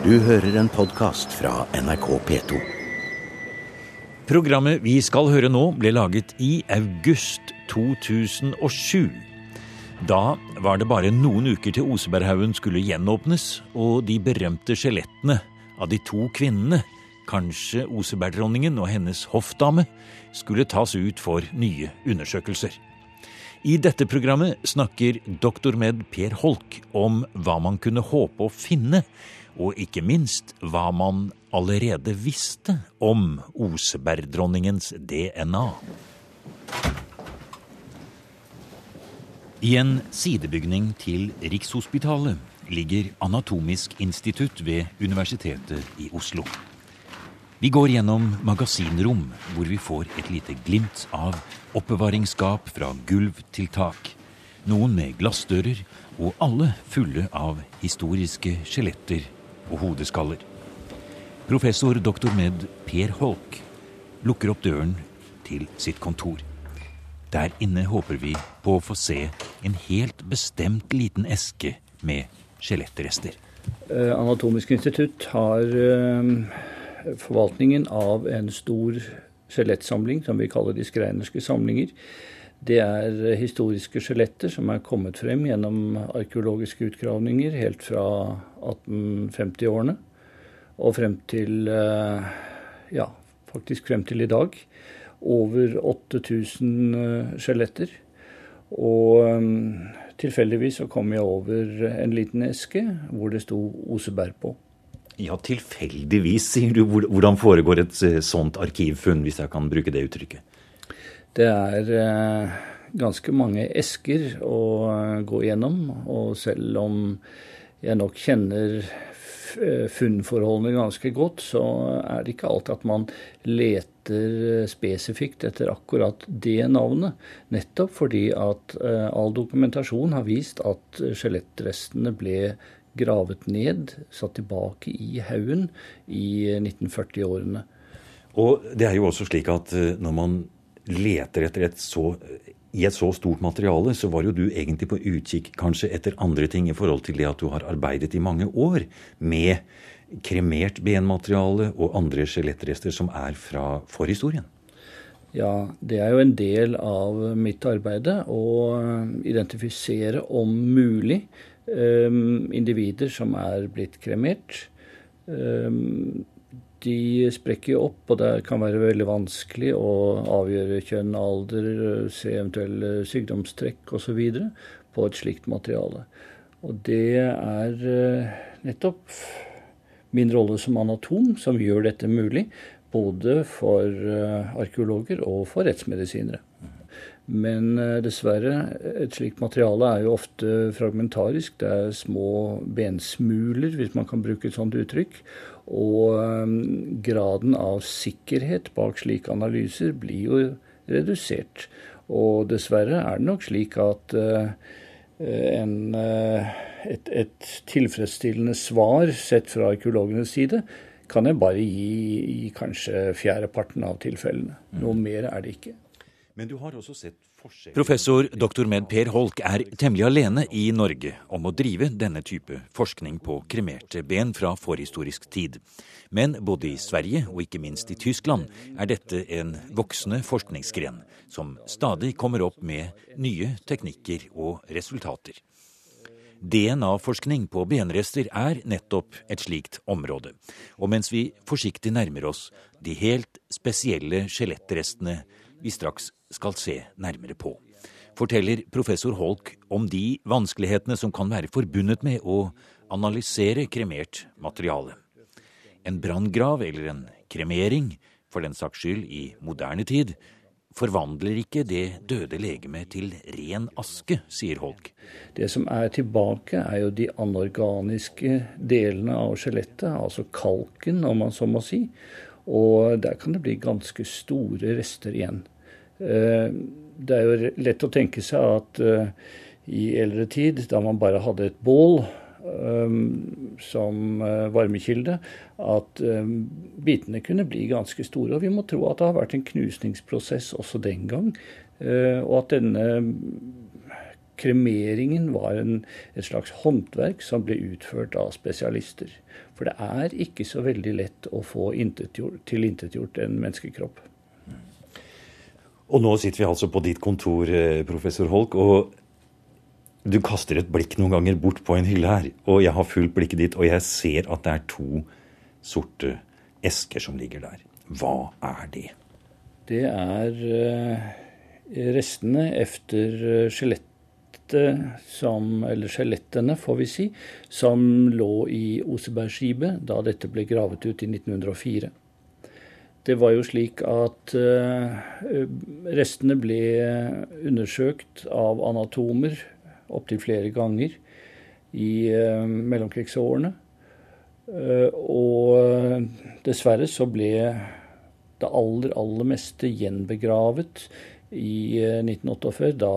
Du hører en podkast fra NRK P2. Programmet vi skal høre nå, ble laget i august 2007. Da var det bare noen uker til Oseberghaugen skulle gjenåpnes, og de berømte skjelettene av de to kvinnene, kanskje Osebergdronningen og hennes hoffdame, skulle tas ut for nye undersøkelser. I dette programmet snakker doktor med Per Holk om hva man kunne håpe å finne, og ikke minst hva man allerede visste om Osebergdronningens DNA. I en sidebygning til Rikshospitalet ligger Anatomisk institutt ved Universitetet i Oslo. Vi går gjennom magasinrom, hvor vi får et lite glimt av oppbevaringsskap fra gulv til tak. Noen med glassdører, og alle fulle av historiske skjeletter og hodeskaller. Professor doktor med Per Holk lukker opp døren til sitt kontor. Der inne håper vi på å få se en helt bestemt liten eske med skjelettrester. Eh, Anatomisk institutt har eh, forvaltningen av en stor skjelettsamling, som vi kaller de skreinerske samlinger. Det er historiske skjeletter som er kommet frem gjennom arkeologiske utgravninger helt fra 1850-årene og frem til eh, ja, faktisk frem til i dag. Over 8000 skjeletter. Og um, tilfeldigvis så kom jeg over en liten eske hvor det sto Oseberg på. Ja, tilfeldigvis, sier du. Hvordan foregår et eh, sånt arkivfunn, hvis jeg kan bruke det uttrykket? Det er eh, ganske mange esker å eh, gå gjennom. Og selv om jeg nok kjenner funnforholdene ganske godt, så er det ikke alltid at man leter spesifikt etter akkurat det navnet. Nettopp fordi at all dokumentasjon har vist at skjelettrestene ble gravet ned, satt tilbake i haugen i 1940-årene. Og det er jo også slik at eh, når man leter etter et så i et så stort materiale, så var jo du egentlig på utkikk kanskje etter andre ting i forhold til det at du har arbeidet i mange år med kremert benmateriale og andre skjelettrester som er fra forhistorien. Ja, det er jo en del av mitt arbeid å identifisere om mulig Ehm, individer som er blitt kremert. De sprekker jo opp, og det kan være veldig vanskelig å avgjøre kjønn, alder, se eventuelle sykdomstrekk osv. på et slikt materiale. Og det er eh, nettopp min rolle som anatom som gjør dette mulig, både for eh, arkeologer og for rettsmedisinere. Men eh, dessverre, et slikt materiale er jo ofte fragmentarisk. Det er små bensmuler, hvis man kan bruke et sånt uttrykk. Og um, graden av sikkerhet bak slike analyser blir jo redusert. Og dessverre er det nok slik at uh, en, uh, et, et, tilfredsstillende svar sett fra arkeologenes side kan jeg bare gi i kanskje fjerdeparten av tilfellene. Noe mer er det ikke. Professor dr. med Per Holk er temmelig alene i Norge om å drive denne type forskning på kremerte ben fra forhistorisk tid. Men både i Sverige og ikke minst i Tyskland er dette en voksende forskningsgren, som stadig kommer opp med nye teknikker og resultater. DNA-forskning på benrester er nettopp et slikt område. Og mens vi forsiktig nærmer oss de helt spesielle skjelettrestene vi straks skal se nærmere på. Forteller professor Holk om de vanskelighetene som kan være forbundet med å analysere kremert materiale. En branngrav eller en kremering, for den saks skyld i moderne tid, forvandler ikke det døde legemet til ren aske, sier Holk. Det som er tilbake, er jo de anorganiske delene av skjelettet, altså kalken, om man så må si. Og der kan det bli ganske store rester igjen. Eh, det er jo lett å tenke seg at eh, i eldre tid, da man bare hadde et bål um, som varmekilde, at bitene kunne bli ganske store. Og vi må tro at det har vært en knusningsprosess også den gang. Og at denne kremeringen var en, et slags håndverk som ble utført av spesialister. For det er ikke så veldig lett å få tilintetgjort en menneskekropp. Og nå sitter vi altså på ditt kontor, eh, professor Holk, og du kaster et blikk noen ganger bort på en hylle her. Og jeg har fulgt blikket ditt, og jeg ser at det er to sorte esker som ligger der. Hva er det? Det er eh, restene efter eh, skjelettet som, eller skjelettene, får vi si, som lå i Osebergskipet da dette ble gravet ut i 1904. Det var jo slik at uh, restene ble undersøkt av anatomer opptil flere ganger i uh, mellomkrigsårene. Uh, og dessverre så ble det aller, aller meste gjenbegravet i 1948, da,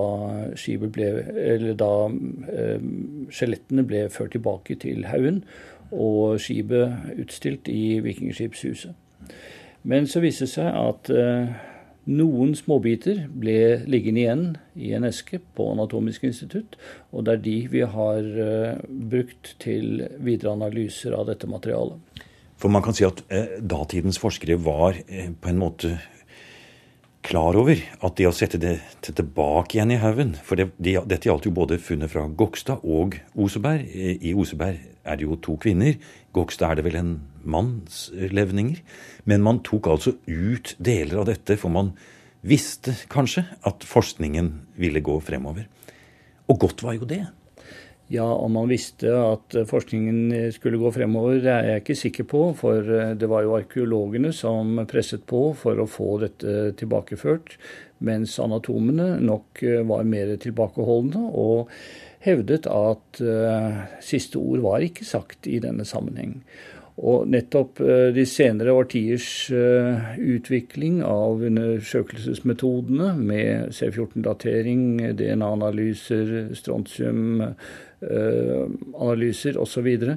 ble, da skjelettene ble ført tilbake til haugen og skipet utstilt i Vikingskipshuset. Men så viste det seg at eh, noen småbiter ble liggende igjen i en eske på Anatomisk institutt, og det er de vi har eh, brukt til videre analyser av dette materialet. For man kan si at eh, datidens forskere var på en måte klar over at det å sette det tilbake igjen i haugen For det, de, dette gjaldt jo både funnet fra Gokstad og Oseberg. I Oseberg er det jo to kvinner. Gokstad er det vel en manns levninger. Men man tok altså ut deler av dette, for man visste kanskje at forskningen ville gå fremover. Og godt var jo det. Ja, om man visste at forskningen skulle gå fremover, det er jeg ikke sikker på. For eh, det var jo arkeologene som presset på for å få dette tilbakeført. Mens anatomene nok eh, var mer tilbakeholdne og hevdet at uh, siste ord var ikke sagt i denne sammenheng. Og nettopp eh, de senere årtiers eh, utvikling av undersøkelsesmetodene med C14-datering, DNA-analyser, strontium-analyser osv.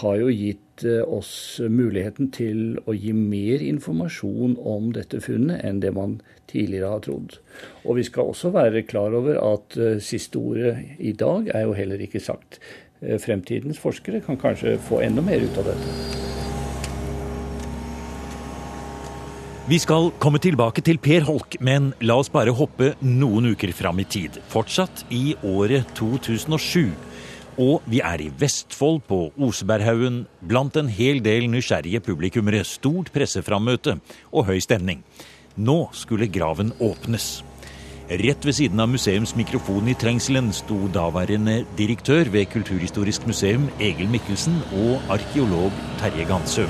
har jo gitt eh, oss muligheten til å gi mer informasjon om dette funnet enn det man tidligere har trodd. Og vi skal også være klar over at siste ordet i dag er jo heller ikke sagt. Eh, fremtidens forskere kan kanskje få enda mer ut av dette. Vi skal komme tilbake til Per Holk, men la oss bare hoppe noen uker fram i tid. Fortsatt i året 2007. Og vi er i Vestfold, på Oseberghaugen, blant en hel del nysgjerrige publikummere. Stort presseframmøte og høy stemning. Nå skulle graven åpnes. Rett ved siden av museumsmikrofonen i trengselen sto daværende direktør ved Kulturhistorisk museum Egil Mikkelsen og arkeolog Terje Gansø.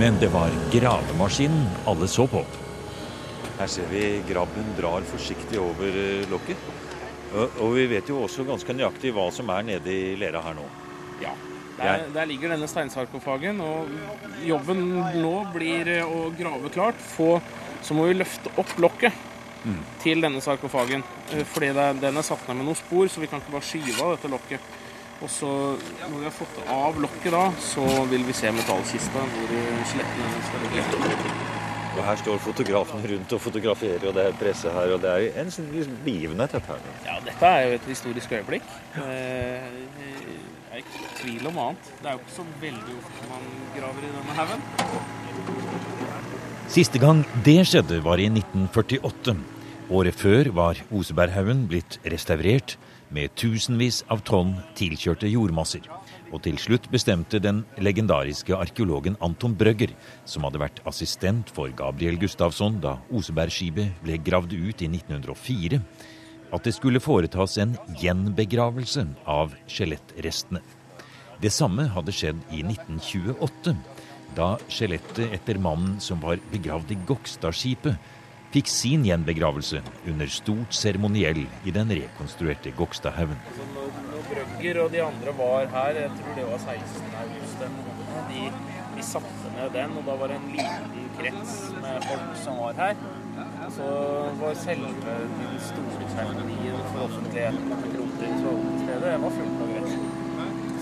Men det var gravemaskinen alle så på. Her ser vi grabben drar forsiktig over eh, lokket. Og vi vet jo også ganske nøyaktig hva som er nede i lera her nå. Ja. Der, der ligger denne steinsarkofagen, og jobben nå blir eh, å grave klart. Få, så må vi løfte opp lokket mm. til denne sarkofagen. Fordi fordi den er satt ned med noen spor, så vi kan ikke bare skyve av dette lokket. Og så, når vi har fått av lokket da, så vil vi se metallkista hvor skjelettene skal ligge. Og Her står fotografen rundt og fotograferer, og det er presse her. og Det er en sånn begivenhet, dette her. Ja, dette er jo et historisk øyeblikk. Eh, jeg er ikke i tvil om annet. Det er jo ikke så veldig ofte man graver i denne haugen. Siste gang det skjedde, var i 1948. Året før var Oseberghaugen blitt restaurert med tusenvis av tonn tilkjørte jordmasser. Og til slutt bestemte den legendariske arkeologen Anton Brøgger, som hadde vært assistent for Gabriel Gustavsson da Osebergskipet ble gravd ut i 1904, at det skulle foretas en gjenbegravelse av skjelettrestene. Det samme hadde skjedd i 1928, da skjelettet etter mannen som var begravd i Gokstadskipet, fikk sin gjenbegravelse under stort seremoniell i den rekonstruerte Gokstadhaugen. Altså, når Brøgger og de andre var her, jeg tror det var 16. august, de, de satte ned den, og da var det en liten krets med folk som var her. Så var selve den store seremonien for offentligheten med kronprins og stedet, det var fullt av greit.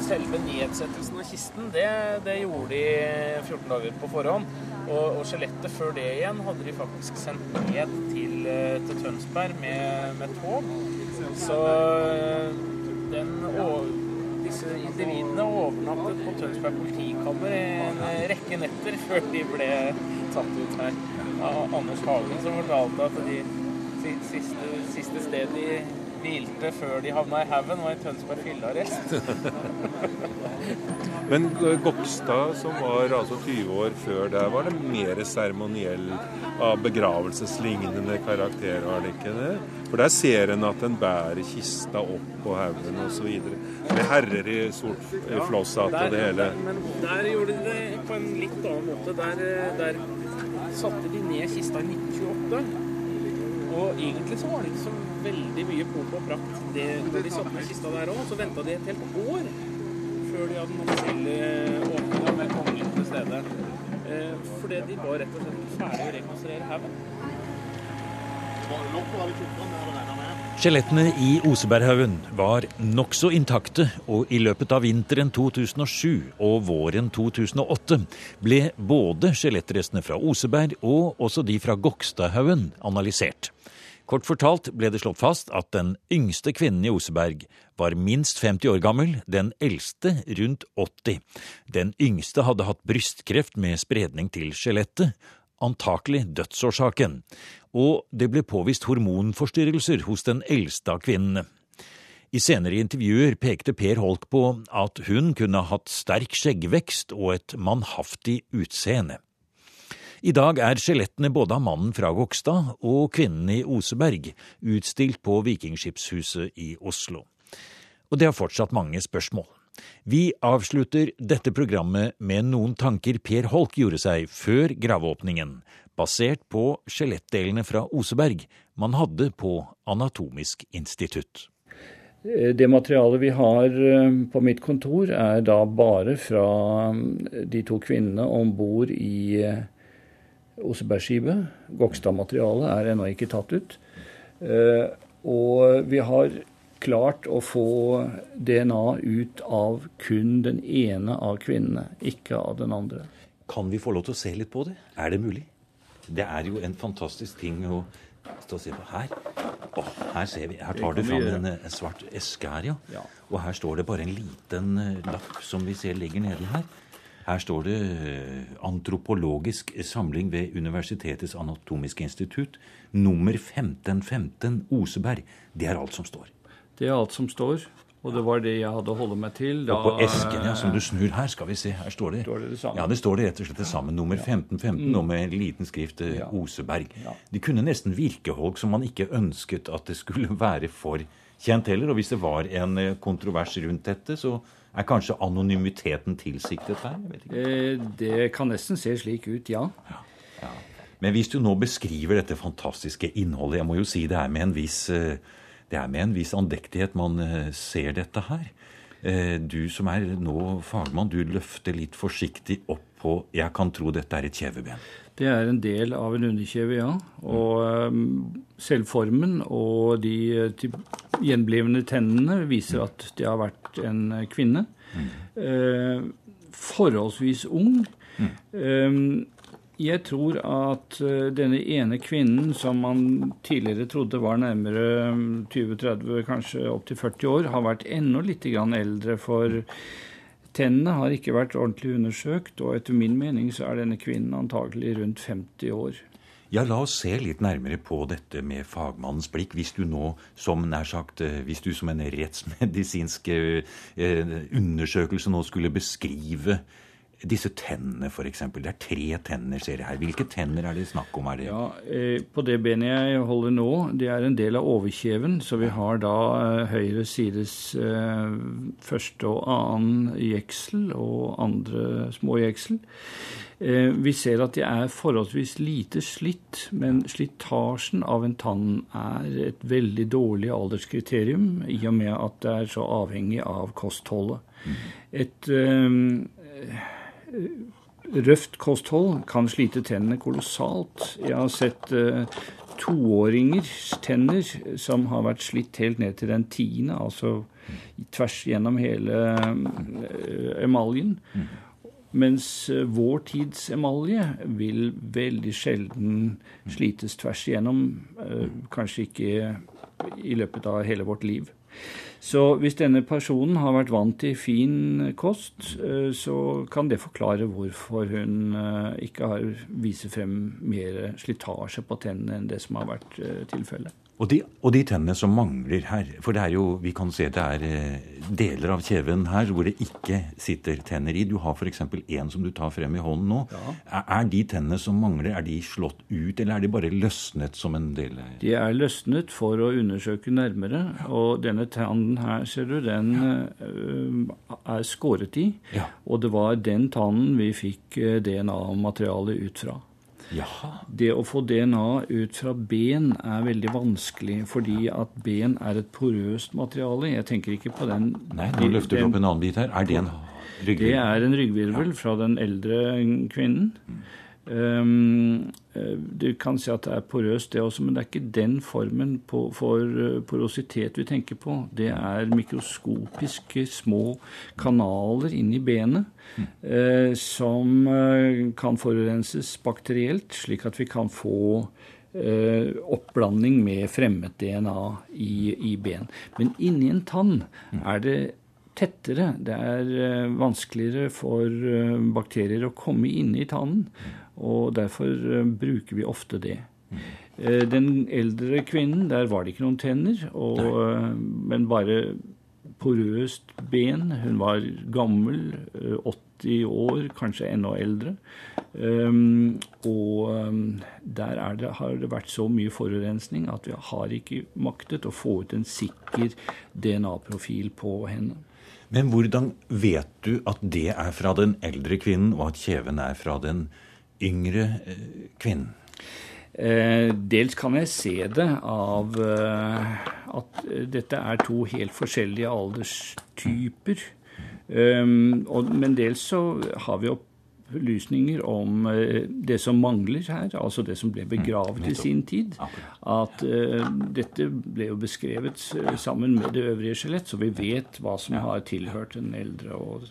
Selve nedsettelsen av kisten, det, det gjorde de 14 dager på forhånd. Og, og skjelettet før det igjen hadde de faktisk sendt ned til, eh, til Tønsberg med, med, tog. Så den, disse individene overnattet på Tønsberg politikammer en rekke netter før de ble tatt ut her. Av Anders Hagen som fortalte at de siste, siste stedet de hvilte før de havna i haugen, var i Tønsberg fyllearrest. Men Gokstad, som var altså 20 år før der, var det mer seremoniell av begravelseslignende karakter, var det ikke det? For der ser en at en bærer kista opp på haugen osv. Med herrer i sort flosshatt og det hele. Men der gjorde de det på en litt annen måte. Der, der satte de ned kista i 1928. Og egentlig så var det ikke så veldig mye pomp og prakt det, når de satte ned kista der òg. Så venta de et helt år før de hadde den offisielle åpninga med kongen til stede. Eh, fordi de var rett og slett ferdig å rekonstruere haugen. Skjelettene i Oseberghaugen var nokså intakte, og i løpet av vinteren 2007 og våren 2008 ble både skjelettrestene fra Oseberg og også de fra Gokstadhaugen analysert. Kort fortalt ble det slått fast at den yngste kvinnen i Oseberg var minst 50 år gammel, den eldste rundt 80. Den yngste hadde hatt brystkreft med spredning til skjelettet, antakelig dødsårsaken, og det ble påvist hormonforstyrrelser hos den eldste av kvinnene. I senere intervjuer pekte Per Holk på at hun kunne hatt sterk skjeggvekst og et mannhaftig utseende. I dag er skjelettene både av mannen fra Gokstad og kvinnen i Oseberg utstilt på Vikingskipshuset i Oslo. Og det har fortsatt mange spørsmål. Vi avslutter dette programmet med noen tanker Per Holk gjorde seg før graveåpningen, basert på skjelettdelene fra Oseberg man hadde på Anatomisk institutt. Det materialet vi har eh, på mitt kontor, er da bare fra eh, de to kvinnene om bord i eh, Osebergskipet. Gokstad-materialet er ennå ikke tatt ut. Og vi har klart å få DNA ut av kun den ene av kvinnene, ikke av den andre. Kan vi få lov til å se litt på det? Er det mulig? Det er jo en fantastisk ting å stå og se på. Her oh, her, ser vi, her tar du fram en, en, svart eske her, ja. ja. Og her står det bare en liten uh, lapp som vi ser ligger nedi her. Her står det uh, 'Antropologisk samling ved Universitetets anatomiske institutt', nummer 1515 Oseberg. Det er alt som står. Det er alt som står. Og det var det jeg hadde å holde meg til. Da, og på esken, ja, som du snur her, skal vi se, her står det står det, det samme. Ja, det står det rett og slett det samme. Nummer 1515 mm. og med en liten skrift eh, ja. Oseberg. Ja. Det kunne nesten virke, Holk, som man ikke ønsket at det skulle være for kjent heller. Og hvis det var en eh, kontrovers rundt dette, så er kanskje anonymiteten tilsiktet her? Eh, det kan nesten se slik ut, ja. ja. ja. Men hvis du nå beskriver dette fantastiske innholdet, jeg må jo si det er med en viss eh, det er med en viss andektighet man eh, ser dette her. Du som er nå fagmann, du løfter litt forsiktig opp på 'jeg kan tro dette er et kjeveben'. Det er en del av en underkjeve, ja. Og selv selvformen og de gjenblivende tennene viser at det har vært en kvinne. Uh, forholdsvis ung. Um, jeg tror at eh, denne ene kvinnen, som man tidligere trodde var nærmere 20-30, mm, kanskje opptil 40 år, har vært enda litt eldre. For tennene har ikke vært ordentlig undersøkt, og etter min mening så er denne kvinnen antagelig rundt 50 år. Ja, La oss se litt nærmere på dette med fagmannens blikk. Hvis du nå, som nær sagt, eh, hvis du som en rettsmedisinsk eh, undersøkelse nå skulle beskrive disse tennene, f.eks. Det er tre tenner, ser jeg her. Hvilke tenner er det snakk om? Er det? Ja, eh, På det benet jeg holder nå, det er en del av overkjeven. Så vi har da eh, høyre sides eh, første og annen jeksel og andre små jeksel. Vi ser at de er forholdsvis lite slitt, men slitasjen av en tann er et veldig dårlig alderskriterium, i og med at det er så avhengig av kostholdet. Et Et røft kosthold kan slite tennene kolossalt. Jeg har sett uh, toåringers tenner som har vært slitt helt ned til den tiende, altså tvers gjennom hele uh, emaljen. Mens uh, vår tids emalje vil veldig sjelden slites tvers igjennom. kanskje ikke i løpet av hele vårt liv. Så hvis denne personen har vært vant til fin kost, eh, så kan det forklare hvorfor hun eh, ikke har viser frem mer slitasje på tennene enn det som har vært eh, tilfellet. Og de, og de, tennene som mangler her, for det er jo, vi kan se det er eh, deler av kjeven her hvor det ikke sitter tenner i. Du har f.eks. en som du tar frem i hånden nå. Ja. Er, er, de tennene som mangler, er de slått ut, eller er de bare løsnet som en del? De er løsnet for å undersøke nærmere. Og denne tannen her, ser du, den uh, er skåret i. Ja. Og det var den tannen vi fikk eh, DNA-materialet ut fra. Jaha. Det å få DNA ut fra ben er veldig vanskelig, fordi at ben er et porøst materiale. Jeg tenker ikke på den Nei, nå løfter du opp en annen bit her. Er det en ryggvirvel? Det er en ryggvirvel fra den eldre kvinnen. Mm. Um, du kan si at det er porøst, det også, men det er ikke den formen for eh, porositet vi tenker på. Det er mikroskopiske små kanaler inni benet uh, som uh, kan forurenses bakterielt, slik at vi kan få uh, oppblanding med fremmed DNA i, i ben. Men inni en tann er det tettere. Det er vanskeligere for bakterier å komme inn i tannen. Og derfor eh, bruker vi ofte det. Eh, den eldre kvinnen, der var det ikke noen tenner, og, eh, men bare porøst ben. Hun var gammel, 80 år, kanskje enda eldre. Um, og der det, har det vært så mye forurensning at vi har ikke maktet å få ut en sikker DNA-profil på henne. Men hvordan vet du at det er fra den eldre kvinnen, og at kjeven er fra den yngre eh, kvinnen? Eh, dels kan jeg se det av eh, at dette er to helt forskjellige alderstyper. Um, og, men dels så har vi opplysninger om det som mangler her, altså det som ble begravet i sin tid. At dette ble jo beskrevet sammen med det øvrige skjelett, så vi vet hva som har tilhørt den eldre og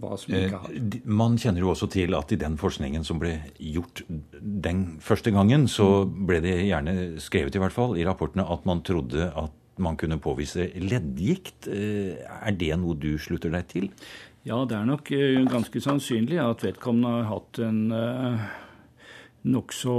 hva som ikke har. Eh, man kjenner jo også til at i den forskningen som ble gjort den første gangen, så ble det gjerne skrevet i hvert fall i rapportene at man trodde at man kunne påvise leddgikt. Eh, er det noe du slutter deg til? Ja, det er nok eh, ganske sannsynlig at vedkommende har hatt en nokså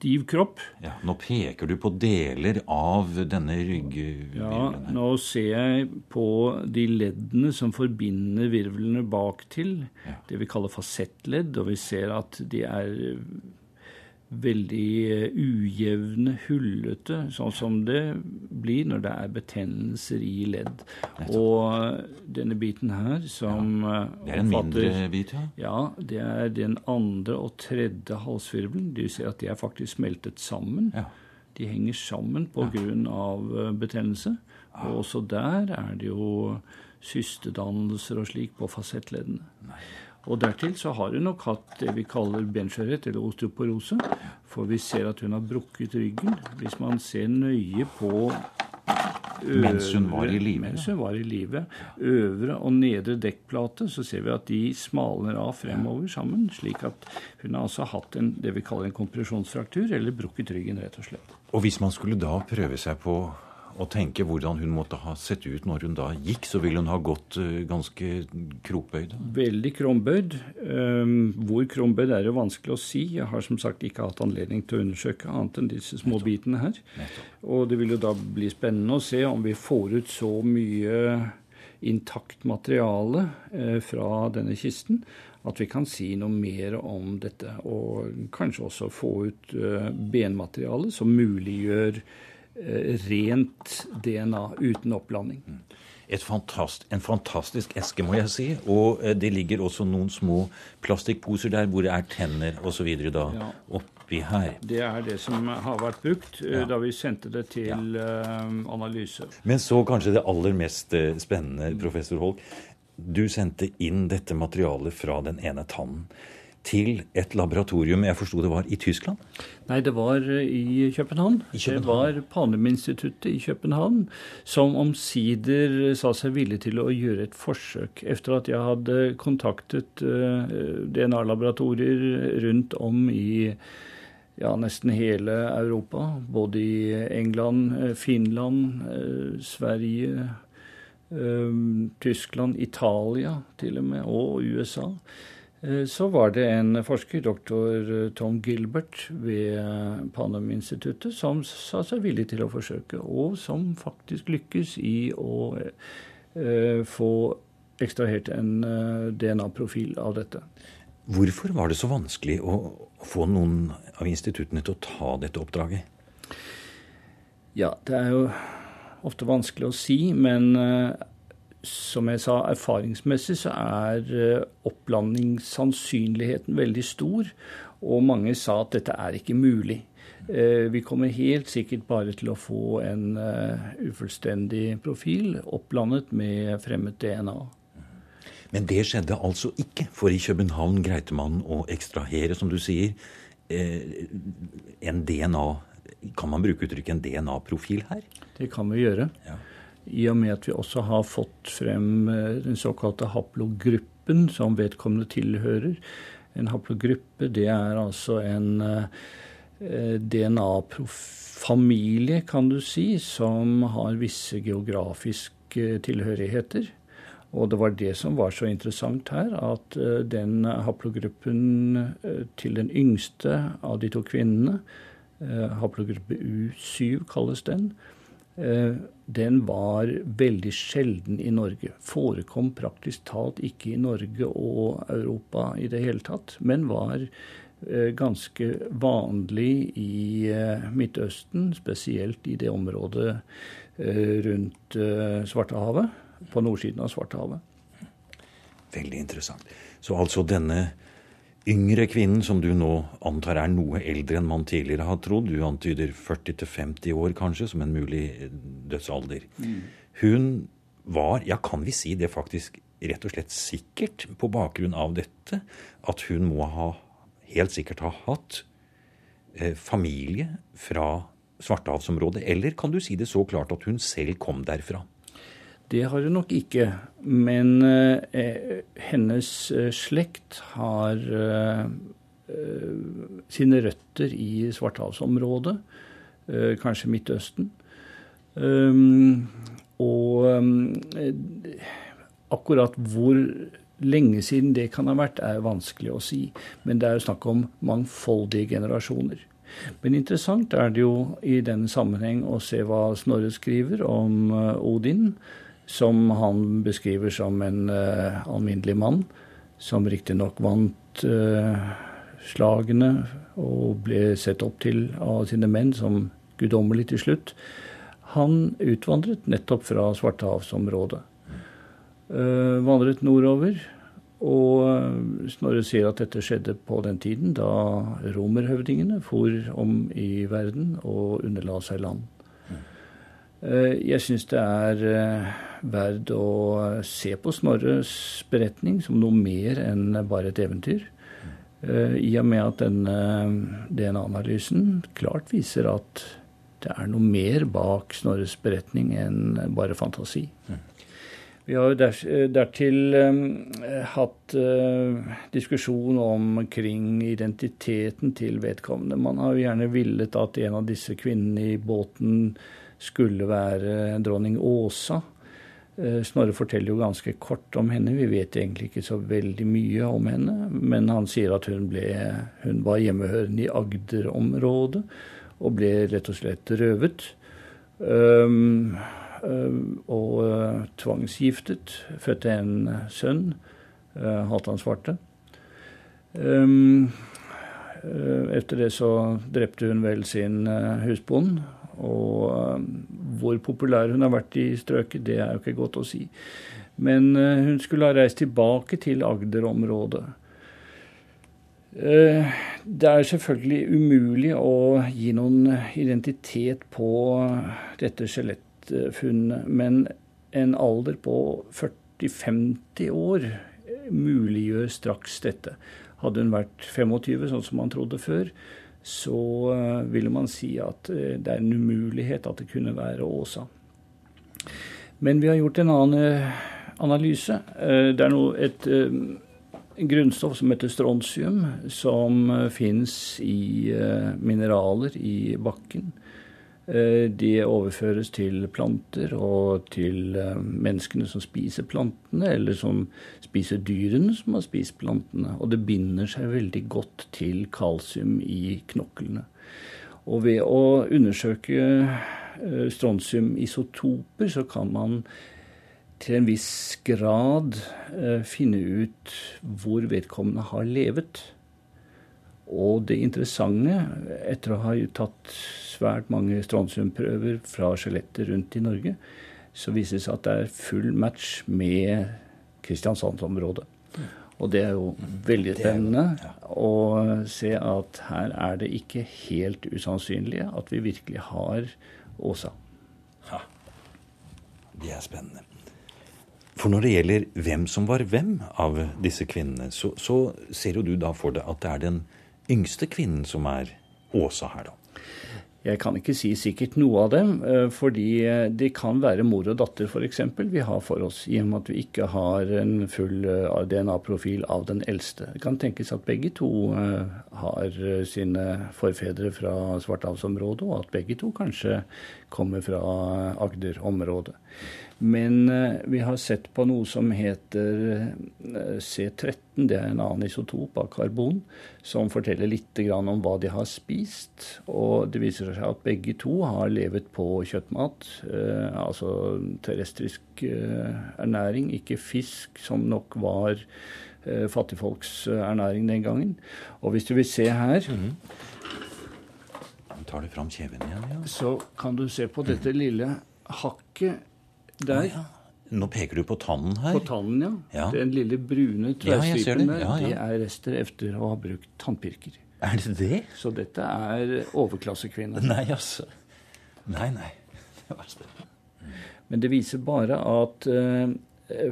stiv kropp. Ja, Nå peker du på deler av denne ryggvirvelen. Ja, nå ser jeg på de leddene som forbinder virvlene bak til. Ja. Det vi kaller fasettledd, og vi ser at de er veldig eh, ujevne, hullete, sånn som det blir når det er betennelser i ledd. Og denne biten her som ja. Eh, det er en mindre bit, ja? Ja, det er den andre og tredje halsvirvelen. Du ser at de er faktisk smeltet sammen. Ja. De henger sammen pga. Ja. Av eh, betennelse. Og også der er det jo systedannelser og slik på fasettleddene. Nei. Og dertil så har hun nok hatt det vi kaller benskjørhet, eller osteoporose. For vi ser at hun har brukket ryggen. Hvis man ser nøye på Øvre, mens hun var i live? Mens hun var i live. Øvre og nedre dekkplate, så ser vi at de smalner av fremover sammen. Slik at hun har altså hatt en, det vi kaller en kompresjonsfraktur, eller brukket ryggen, rett og slett. Og hvis man skulle da prøve seg på og tenke hvordan hun måtte ha sett ut når hun da gikk, så ville hun ha gått uh, ganske krokbøyd? Veldig krumbøyd. Um, hvor krumbøyd er det vanskelig å si. Jeg har som sagt ikke hatt anledning til å undersøke annet enn disse små bitene her. Og det vil jo da bli spennende å se om vi får ut så mye intakt materiale uh, fra denne kisten at vi kan si noe mer om dette. Og kanskje også få ut uh, benmateriale som muliggjør Eh, rent DNA uten oppblanding. Fantast, en fantastisk eske, må jeg si. Og eh, det ligger også noen små plastikkposer der hvor det er tenner osv. da ja. oppi her. Det er det som har vært brukt eh, ja. da vi sendte det til ja. analyse. Men så kanskje det aller mest spennende, professor Holk. Du sendte inn dette materialet fra den ene tannen til et laboratorium jeg forsto det var i Tyskland? Nei, det var eh, i København. I København. Det var Panem-instituttet i København som omsider sa seg villig til å gjøre et forsøk. Etter at jeg hadde kontaktet uh, DNA-laboratorier rundt om i ja, nesten hele Europa. Både i England, Finland, Sverige, Tyskland, Italia til og med, og USA. Så var det en forsker, doktor Tom Gilbert ved Panam-instituttet, som sa seg villig til å forsøke, og som faktisk lykkes i å få ekstrahert en eh, DNA-profil av dette. Hvorfor var det så vanskelig å få noen av instituttene til å ta dette oppdraget? Ja, det er jo ofte vanskelig å si, men som jeg sa, erfaringsmessig så er uh, opplandingssannsynligheten veldig stor. Og mange sa at dette er ikke mulig. Uh, vi kommer helt sikkert bare til å få en ufullstendig profil opplandet med fremmed DNA. Men det skjedde altså ikke, for i København greide man å ekstrahere, som du sier, eh, en DNA Kan man bruke uttrykket en DNA-profil her? Det kan vi gjøre. Ja. I og med at vi også har fått frem eh, den såkalte haplogruppen som vedkommende tilhører. En haplogruppe det er altså en eh, DNA-familie, kan du si, som har visse geografiske tilhørigheter. Og det var det som var så interessant her, at uh, den haplogruppen til den yngste av de to kvinnene, haplogruppe U7 kalles den, den var veldig sjelden i Norge. Forekom praktisk talt ikke i Norge og Europa i det hele tatt, men var ganske vanlig i Midtøsten, spesielt i det området rundt Svartehavet på nordsiden av Svartehavet. Veldig interessant. Så altså denne yngre kvinnen, som du nå antar er noe eldre enn man tidligere har trodd, du antyder 40-50 år kanskje som en mulig dødsalder, mm. hun var, ja kan vi si det faktisk rett og slett sikkert på bakgrunn av dette, at hun må ha helt sikkert ha hatt eh, familie fra Svartehavsområdet, eller kan du si det så klart at hun selv kom derfra? Det har hun nok ikke. Men eh, hennes eh, slekt har eh, eh, sine røtter i Svartehavsområdet, eh, kanskje Midtøsten. Um, og akkurat hvor lenge siden det kan ha vært, er vanskelig å si. Men det er jo snakk om mangfoldige generasjoner. Men interessant er det jo i denne sammenheng å se hva Snorre skriver om Odin som han beskriver som en uh, alminnelig mann, som riktignok vant uh, slagene og ble sett opp til av sine menn som guddommelig til slutt. Han utvandret nettopp fra Svartehavsområdet. Uh, vandret nordover. Og Snorre sier at dette skjedde på den tiden da romerhøvdingene for om i verden og underla seg land. Eh, jeg syns det er verd verdt å se på Snorres beretning som noe mer enn bare et eventyr. Eh, I og med at denne DNA-analysen klart viser at det er noe mer bak Snorres beretning enn bare fantasi. Vi har jo dertil hatt diskusjon omkring identiteten til vedkommende. Man har jo gjerne villet at en av disse kvinnene i båten skulle være dronning Åsa. Eh, Snorre forteller jo ganske kort om henne. Vi vet egentlig ikke så veldig mye om henne. Men han sier at hun, ble, hun var hjemmehørende i Agder-området og ble rett og slett røvet. Um, um, og uh, tvangsgiftet. Fødte en sønn, uh, Halvdan Svarte. Um, uh, etter det så drepte hun vel sin husbond og um, hvor populær hun har vært i strøket, det er jo ikke godt å si. Men uh, hun skulle ha reist tilbake til Agder-området. Uh, det er selvfølgelig umulig å gi noen identitet på dette skjelettfunnet, men en alder på 40-50 år muliggjør straks dette. Hadde hun vært 25, sånn som man trodde før, så vil ville man si at eh, det er en umulighet at det kunne være Åsa. Men vi har gjort en annen eh, analyse. Det er noe, et, grunnstoff som heter strontium, som fins i mineraler i bakken. De overføres til planter og til menneskene som spiser plantene, eller som spiser dyrene som har spist plantene. Og det binder seg veldig godt til kalsium i knoklene. Og ved å undersøke strontiumisotoper så kan man til en viss grad eh, finne ut hvor vedkommende har levet. Og det interessante, etter å ha tatt svært mange strontiumprøver fra skjeletter rundt i Norge, så viser det seg at det er full match med Kristiansandsområdet. Og det er jo veldig spennende å se at her er det ikke helt usannsynlig at vi virkelig har Åsa. Ja. Det er spennende. For når det gjelder hvem som var hvem av disse kvinnene, så, så ser jo du da for deg at det er den yngste kvinnen som er Åsa her, da. Jeg kan ikke si sikkert noe av dem, eh, fordi det de kan være mor og datter f.eks. vi har for oss, i og med at vi ikke har en full eh, DNA-profil av den eldste. Det kan tenkes at begge to har sine forfedre fra Svartehavsområdet, og at begge to kanskje kommer fra Agder-området. Men eh, vi har sett på noe som heter eh, C13. Det er en annen isotop av karbon som forteller litt om hva de har spist. Og det viser seg at begge to har levet på kjøttmat, eh, altså terrestrisk ernæring, ikke fisk, som nok var fattigfolks ernæring den gangen. Og hvis du vil se her mm -hmm. Tar du fram kjeven igjen? Ja. Så kan du se på dette lille hakket der. ja. Nå peker du på tannen her. På tannen, ja. ja. Den lille brune tverrstripen der, det. det er rester efter å ha brukt tannpirker. Er det det? Så dette er overklassekvinner. Nei, altså. Nei, nei. Det var spennende. Men det viser bare at uh,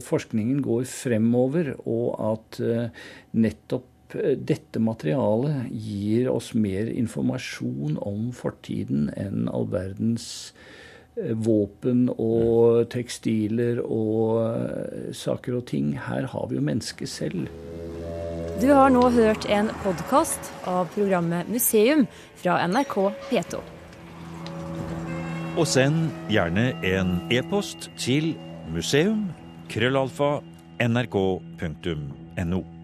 forskningen går fremover, og at uh, nettopp uh, dette materialet gir oss mer informasjon om fortiden enn all verdens Eh, våpen og tekstiler og eh, saker og ting. Her har vi jo mennesket selv. Du har nå hørt en podkast av programmet Museum fra NRK P2. Og send gjerne en e-post til museum.krøllalfa.nrk.no. nrk.no.